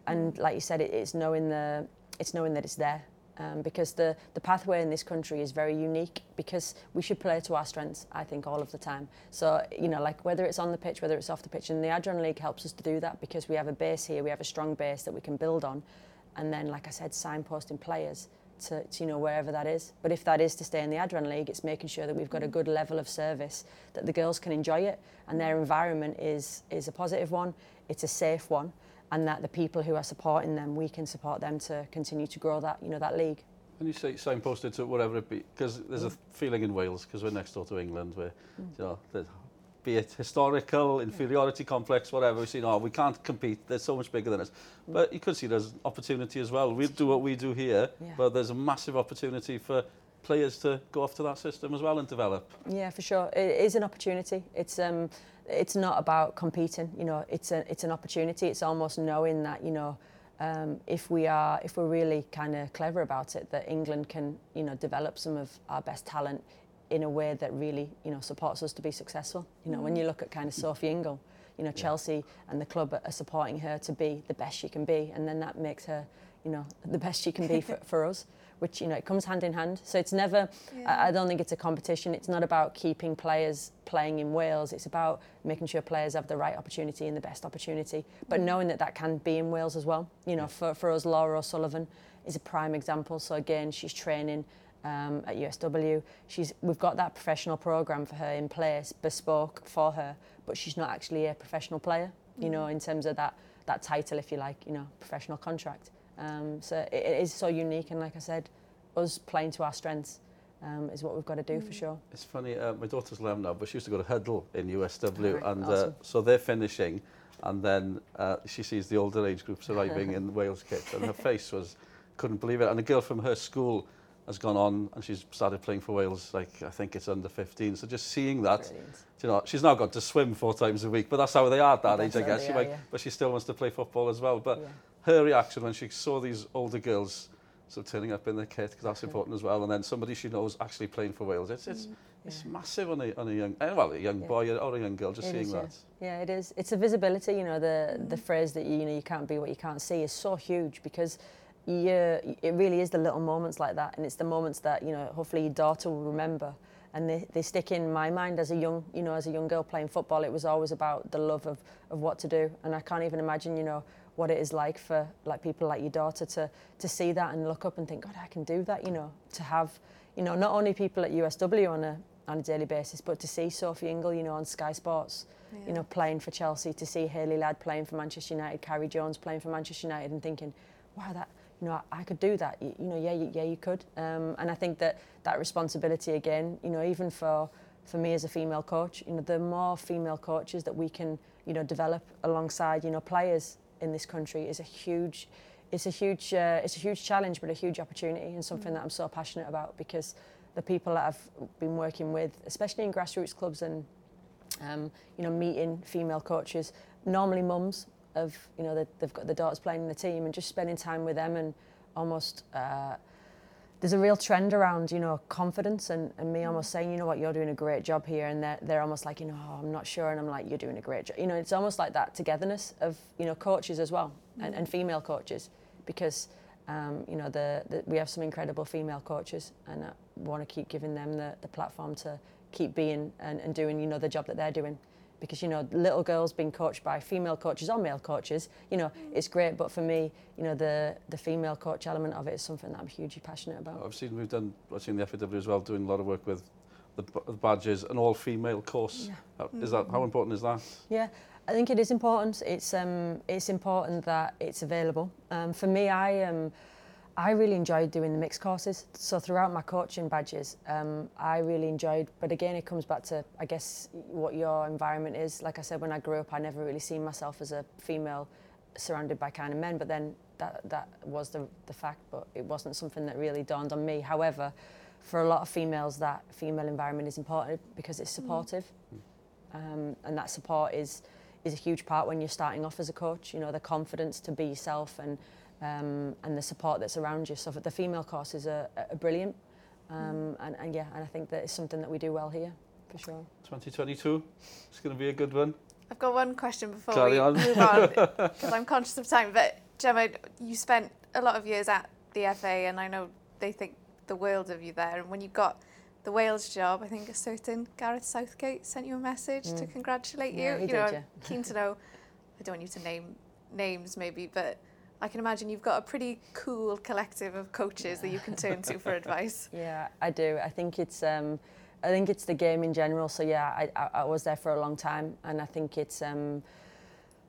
and like you said, it, it's knowing the it's knowing that it's there. Um, because the, the pathway in this country is very unique because we should play to our strengths, I think, all of the time. So, you know, like whether it's on the pitch, whether it's off the pitch, and the Adran League helps us to do that because we have a base here, we have a strong base that we can build on. And then, like I said, signposting players to, to, you know wherever that is. But if that is to stay in the Adran League, it's making sure that we've got a good level of service that the girls can enjoy it and their environment is is a positive one, it's a safe one, and that the people who are supporting them, we can support them to continue to grow that you know that league. When you say signposted to whatever it be, because there's a mm. feeling in Wales, because we're next door to England, where mm. you know be it historical, inferiority complex, whatever, we see, no, we can't compete, they're so much bigger than us. But you could see there's opportunity as well. We do what we do here, Yeah. but there's a massive opportunity for players to go off to that system as well and develop. Yeah, for sure. It is an opportunity. It's um, it's not about competing. You know, it's a it's an opportunity. It's almost knowing that you know, um, if we are if we're really kind of clever about it, that England can you know develop some of our best talent in a way that really you know supports us to be successful. You know, when mm. you look at kind of mm. Sophie Ingle, you know Chelsea and the club are supporting her to be the best she can be, and then that makes her you know the best she can be for, for us. Which you know it comes hand in hand. So it's never. I, I don't think it's a competition. It's not about keeping players playing in Wales. It's about making sure players have the right opportunity and the best opportunity, but mm. knowing that that can be in Wales as well. You know, for, for us, Laura O'Sullivan is a prime example. So again, she's training um, at USW. She's we've got that professional program for her in place, bespoke for her, but she's not actually a professional player. You know, in terms of that that title, if you like, you know, professional contract. Um, so it, it is so unique, and like I said, us playing to our strengths um, is what we've got to do for sure. It's funny, uh, my daughter's 11 now, but she used to go to Huddle in USW, Right, and uh, so they're finishing, and then uh, she sees the older age groups arriving in Wales kit, and her face was, couldn't believe it. And a girl from her school has gone on and she's started playing for Wales, like I think it's under 15. So just seeing that, Brilliant. you know, she's now got to swim four times a week, but that's how they are at that That's age, I guess. She are, might, yeah. But she still wants to play football as well. But Yeah. her reaction when she saw these older girls sort of turning up in the kit, because that's Mm. important as well, and then somebody she knows actually playing for Wales, it's, it's, it's massive on a, on a young, eh, well, a young boy or a young girl, just It seeing is, that. Yeah, it is. It's a visibility, you know, the the phrase that you know you can't be what you can't see is so huge because you it really is the little moments like that. And it's the moments that, you know, hopefully your daughter will remember. And they, they stick in my mind as a young, you know, as a young girl playing football, it was always about the love of, of what to do. And I can't even imagine, you know, what it is like for like people like your daughter to to see that and look up and think, God, I can do that, you know, to have, you know, not only people at USW on a on a daily basis, but to see Sophie Ingle, you know, on Sky Sports, you know, playing for Chelsea, to see Hayley Ladd playing for Manchester United, Carrie Jones playing for Manchester United, and thinking, wow, that you know, I, I could do that. You, you know, yeah, you, yeah, you could. Um, and I think that that responsibility again, you know, even for for me as a female coach, you know, the more female coaches that we can, you know, develop alongside, you know, players in this country is a huge, it's a huge, uh, it's a huge challenge, but a huge opportunity and something that I'm so passionate about because the people that I've been working with, especially in grassroots clubs and um, you know, meeting female coaches, normally mums of, you know, that they've got the daughters playing in the team and just spending time with them and almost, uh, there's a real trend around, you know, confidence and, and me almost saying, you know what, you're doing a great job here. And they're, they're almost like, you know, oh, I'm not sure. And I'm like, you're doing a great job. You know, it's almost like that togetherness of, you know, coaches as well and, and female coaches because, um, you know, the, the, we have some incredible female coaches and I want to keep giving them the, the platform to keep being and, and doing, you know, the job that they're doing. because you know little girls being coached by female coaches or male coaches you know mm. it's great. But for me you know the the female coach element of it is something that I'm hugely passionate about. I've seen we've done I've seen the FAW as well doing a lot of work with the, the badges an all female course. Yeah. is mm. that how important is that? Yeah I think it is important. It's um it's important that it's available. Um for me I um I really enjoyed doing the mixed courses. So throughout my coaching badges, um, I really enjoyed. But again, it comes back to I guess what your environment is. Like I said, when I grew up, I never really seen myself as a female surrounded by kind of men. But then that that was the the fact. But it wasn't something that really dawned on me. However, for a lot of females, that female environment is important because it's supportive um, and that support is is a huge part when you're starting off as a coach. You know, the confidence to be yourself and um, and the support that's around you. So the female courses are, are brilliant, um, and, and yeah, and I think that is something that we do well here for sure. 2022, it's going to be a good one. I've got one question before Carry we on. move on, because I'm conscious of time. But Gemma, you spent a lot of years at the FA, and I know they think the world of you there. And when you got the Wales job, I think a certain Gareth Southgate sent you a message to congratulate you. Mm. Yeah, he you did, know, yeah. Keen to know. I don't want you to name names, maybe, but I can imagine you've got a pretty cool collective of coaches that you can turn to for advice. Yeah, I do. I think it's um, I think it's the game in general. So yeah, I, I, I was there for a long time, and I think it's um,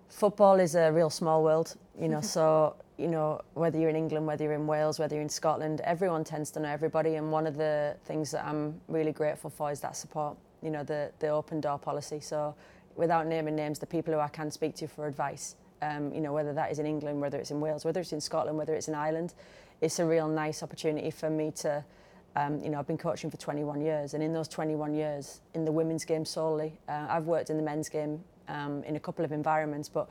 football is a real small world. You know, so you know whether you're in England, whether you're in Wales, whether you're in Scotland, everyone tends to know everybody. And one of the things that I'm really grateful for is that support. You know, the the open door policy. So without naming names, the people who I can speak to for advice. Um, you know, whether that is in England, whether it's in Wales, whether it's in Scotland, whether it's in Ireland, it's a real nice opportunity for me to um, you know, I've been coaching for 21 years, and in those 21 years, in the women's game solely, uh, I've worked in the men's game um, in a couple of environments, but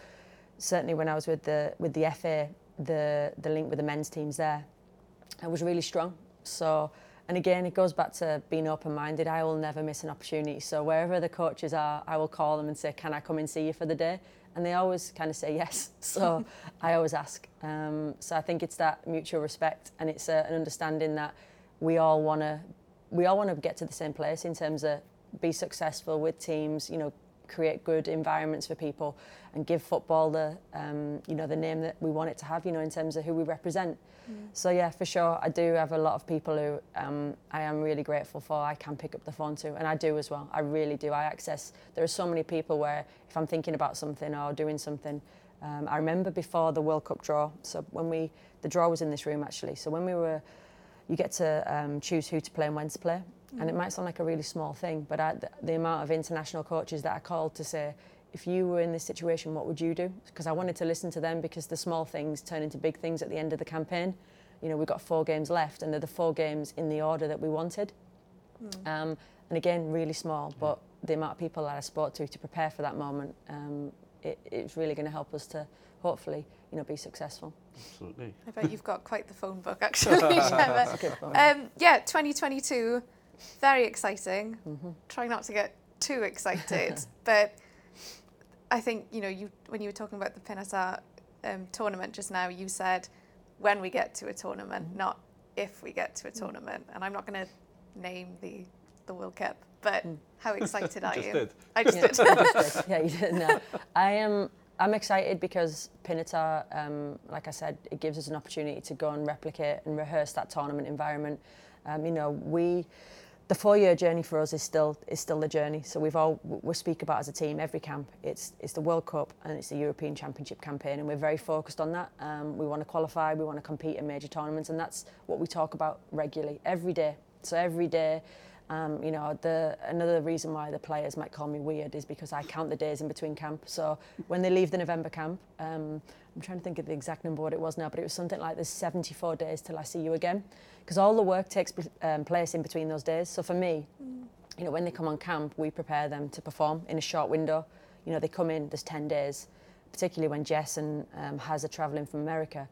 certainly when I was with the with the FA, the the link with the men's teams there, I was really strong. So, and again, it goes back to being open-minded. I will never miss an opportunity. So wherever the coaches are, I will call them and say, "Can I come and see you for the day?" And they always kind of say yes. So I always ask. Um, so I think it's that mutual respect, and it's uh, an understanding that we all want to we all want to get to the same place in terms of be successful with teams you know create good environments for people and give football the um, you know the name that we want it to have you know in terms of who we represent. So yeah for sure I do have a lot of people who um, I am really grateful for I can pick up the phone to and I do as well. I really do. I access there are so many people where if I'm thinking about something or doing something um, I remember before the World Cup draw so when we the draw was in this room actually. So when we were you get to um, choose who to play and when to play. And it might sound like a really small thing, but I, the, the amount of international coaches that I called to say, if you were in this situation, what would you do? Because I wanted to listen to them because the small things turn into big things at the end of the campaign. you know, we've got four games left and they're the four games in the order that we wanted. Mm. Um, and again, really small, but the amount of people that I spoke to to prepare for that moment, um, it, it's really going to help us to hopefully, you know, be successful. Absolutely. I bet you've got quite the phone book, actually, Gemma. um, yeah, 2022, very exciting. Mm-hmm. Try not to get too excited, but I think you know, you when you were talking about the Pinatar um, tournament just now, you said when we get to a tournament, mm-hmm. not if we get to a mm. tournament. And I'm not going to name the the World Cup, but mm. how excited are just you? Did. I just yeah, did. yeah, you did. No. I am. I'm excited because Pinatar, um, like I said, it gives us an opportunity to go and replicate and rehearse that tournament environment. Um, you know, we the four-year journey for us is still is still the journey. So we've all we speak about as a team every camp. It's it's the World Cup and it's the European Championship campaign, and we're very focused on that. Um, we want to qualify, we want to compete in major tournaments, and that's what we talk about regularly every day. So every day. Um, you know, the another reason why the players might call me weird is because I count the days in between camp. So when they leave the November camp, um, I'm trying to think of the exact number what it was now, but it was something like there's 74 days till I see you again because all the work takes um, place in between those days. So for me, you know, when they come on camp, we prepare them to perform in a short window. You know, they come in, there's 10 days, particularly when Jess and um, Haz are travelling from America.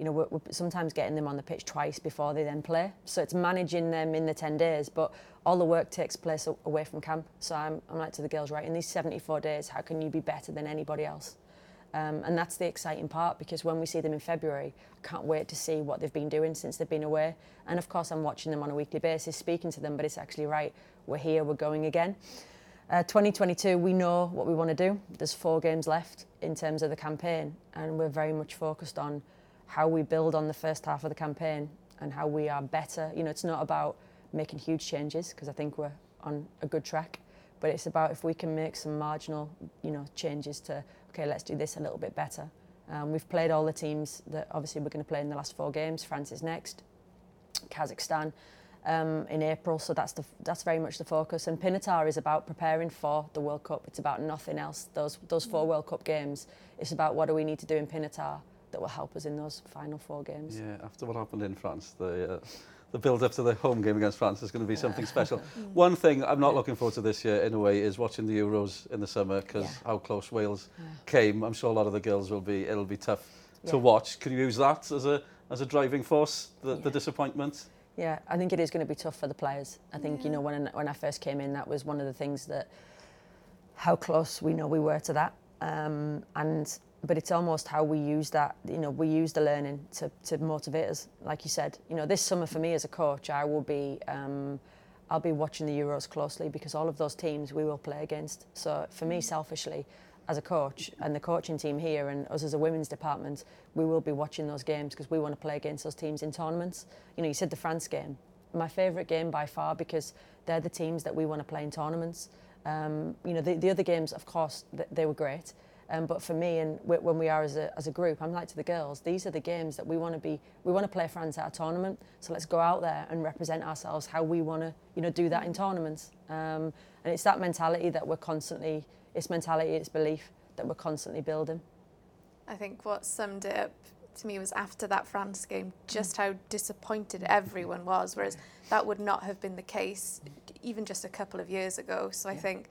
You know, we're, we're sometimes getting them on the pitch twice before they then play. So it's managing them in the 10 days, but all the work takes place away from camp. So I'm, I'm like to the girls, right, in these 74 days, how can you be better than anybody else? Um, and that's the exciting part because when we see them in February, I can't wait to see what they've been doing since they've been away. And of course, I'm watching them on a weekly basis, speaking to them, but it's actually right. We're here, we're going again. Uh, 2022, we know what we want to do. There's four games left in terms of the campaign, and we're very much focused on how we build on the first half of the campaign and how we are better. You know, it's not about making huge changes because I think we're on a good track, but it's about if we can make some marginal, you know, changes to okay, let's do this a little bit better. Um, we've played all the teams that obviously we're going to play in the last four games. France is next, Kazakhstan um, in April, so that's the that's very much the focus. And Pinatar is about preparing for the World Cup. It's about nothing else. Those those four World Cup games. It's about what do we need to do in Pinatar that will help us in those final four games. Yeah, after what happened in France, the. Uh, the build up to the home game against France is going to be something special. One thing I'm not looking forward to this year, in a way, is watching the Euros in the summer because yeah. how close Wales yeah. came. I'm sure a lot of the girls will be. It'll be tough yeah. to watch. Could you use that as a as a driving force? The, the disappointment. Yeah, I think it is going to be tough for the players. I think you know when when I first came in, that was one of the things that how close we know we were to that, um, and but it's almost how we use that you know we use the learning to, to motivate us. Like you said you know this summer for me as a coach i will be um, i'll be watching the euros closely because all of those teams we will play against. So for me selfishly as a coach and the coaching team here and us as a women's department we will be watching those games because we want to play against those teams in tournaments. You know you said the france game. My favourite game by far because they're the teams that we want to play in tournaments. Um, you know the, the other games of course they were great um, but for me, and when we are as a, as a group, I'm like to the girls, these are the games that we want to be, we want to play France at a tournament. So let's go out there and represent ourselves how we want to, you know, do that in tournaments. Um, and it's that mentality that we're constantly, it's mentality, it's belief that we're constantly building. I think what summed it up to me was after that France game, just how disappointed everyone was, whereas that would not have been the case even just a couple of years ago. So I think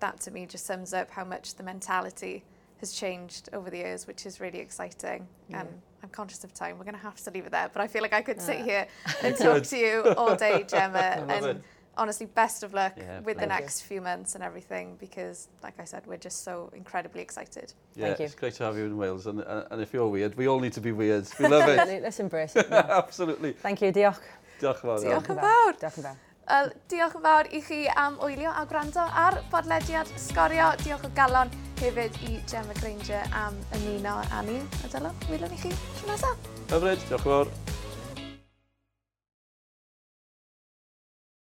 that to me just sums up how much the mentality has changed over the years, which is really exciting. Yeah. Um, I'm conscious of time. We're going to have to leave it there, but I feel like I could sit here and talk to you all day, Gemma. and it. honestly, best of luck yeah, with the next you. few months and everything, because, like I said, we're just so incredibly excited. Yeah, Thank you. it's great to have you in Wales. And, uh, and if you're weird, we all need to be weird. We love it. Let's embrace it. Absolutely. Thank you. Diolch. Diolch yn fawr. Diolch yn fawr. Diolch yn fawr. Wel, diolch yn fawr i chi am wylio a gwrando ar bodlediad sgorio. Diolch o galon hefyd i Gemma Granger am ymuno â ni. A dylo, wylwn i chi tro nesaf. Hyfryd, diolch yn fawr.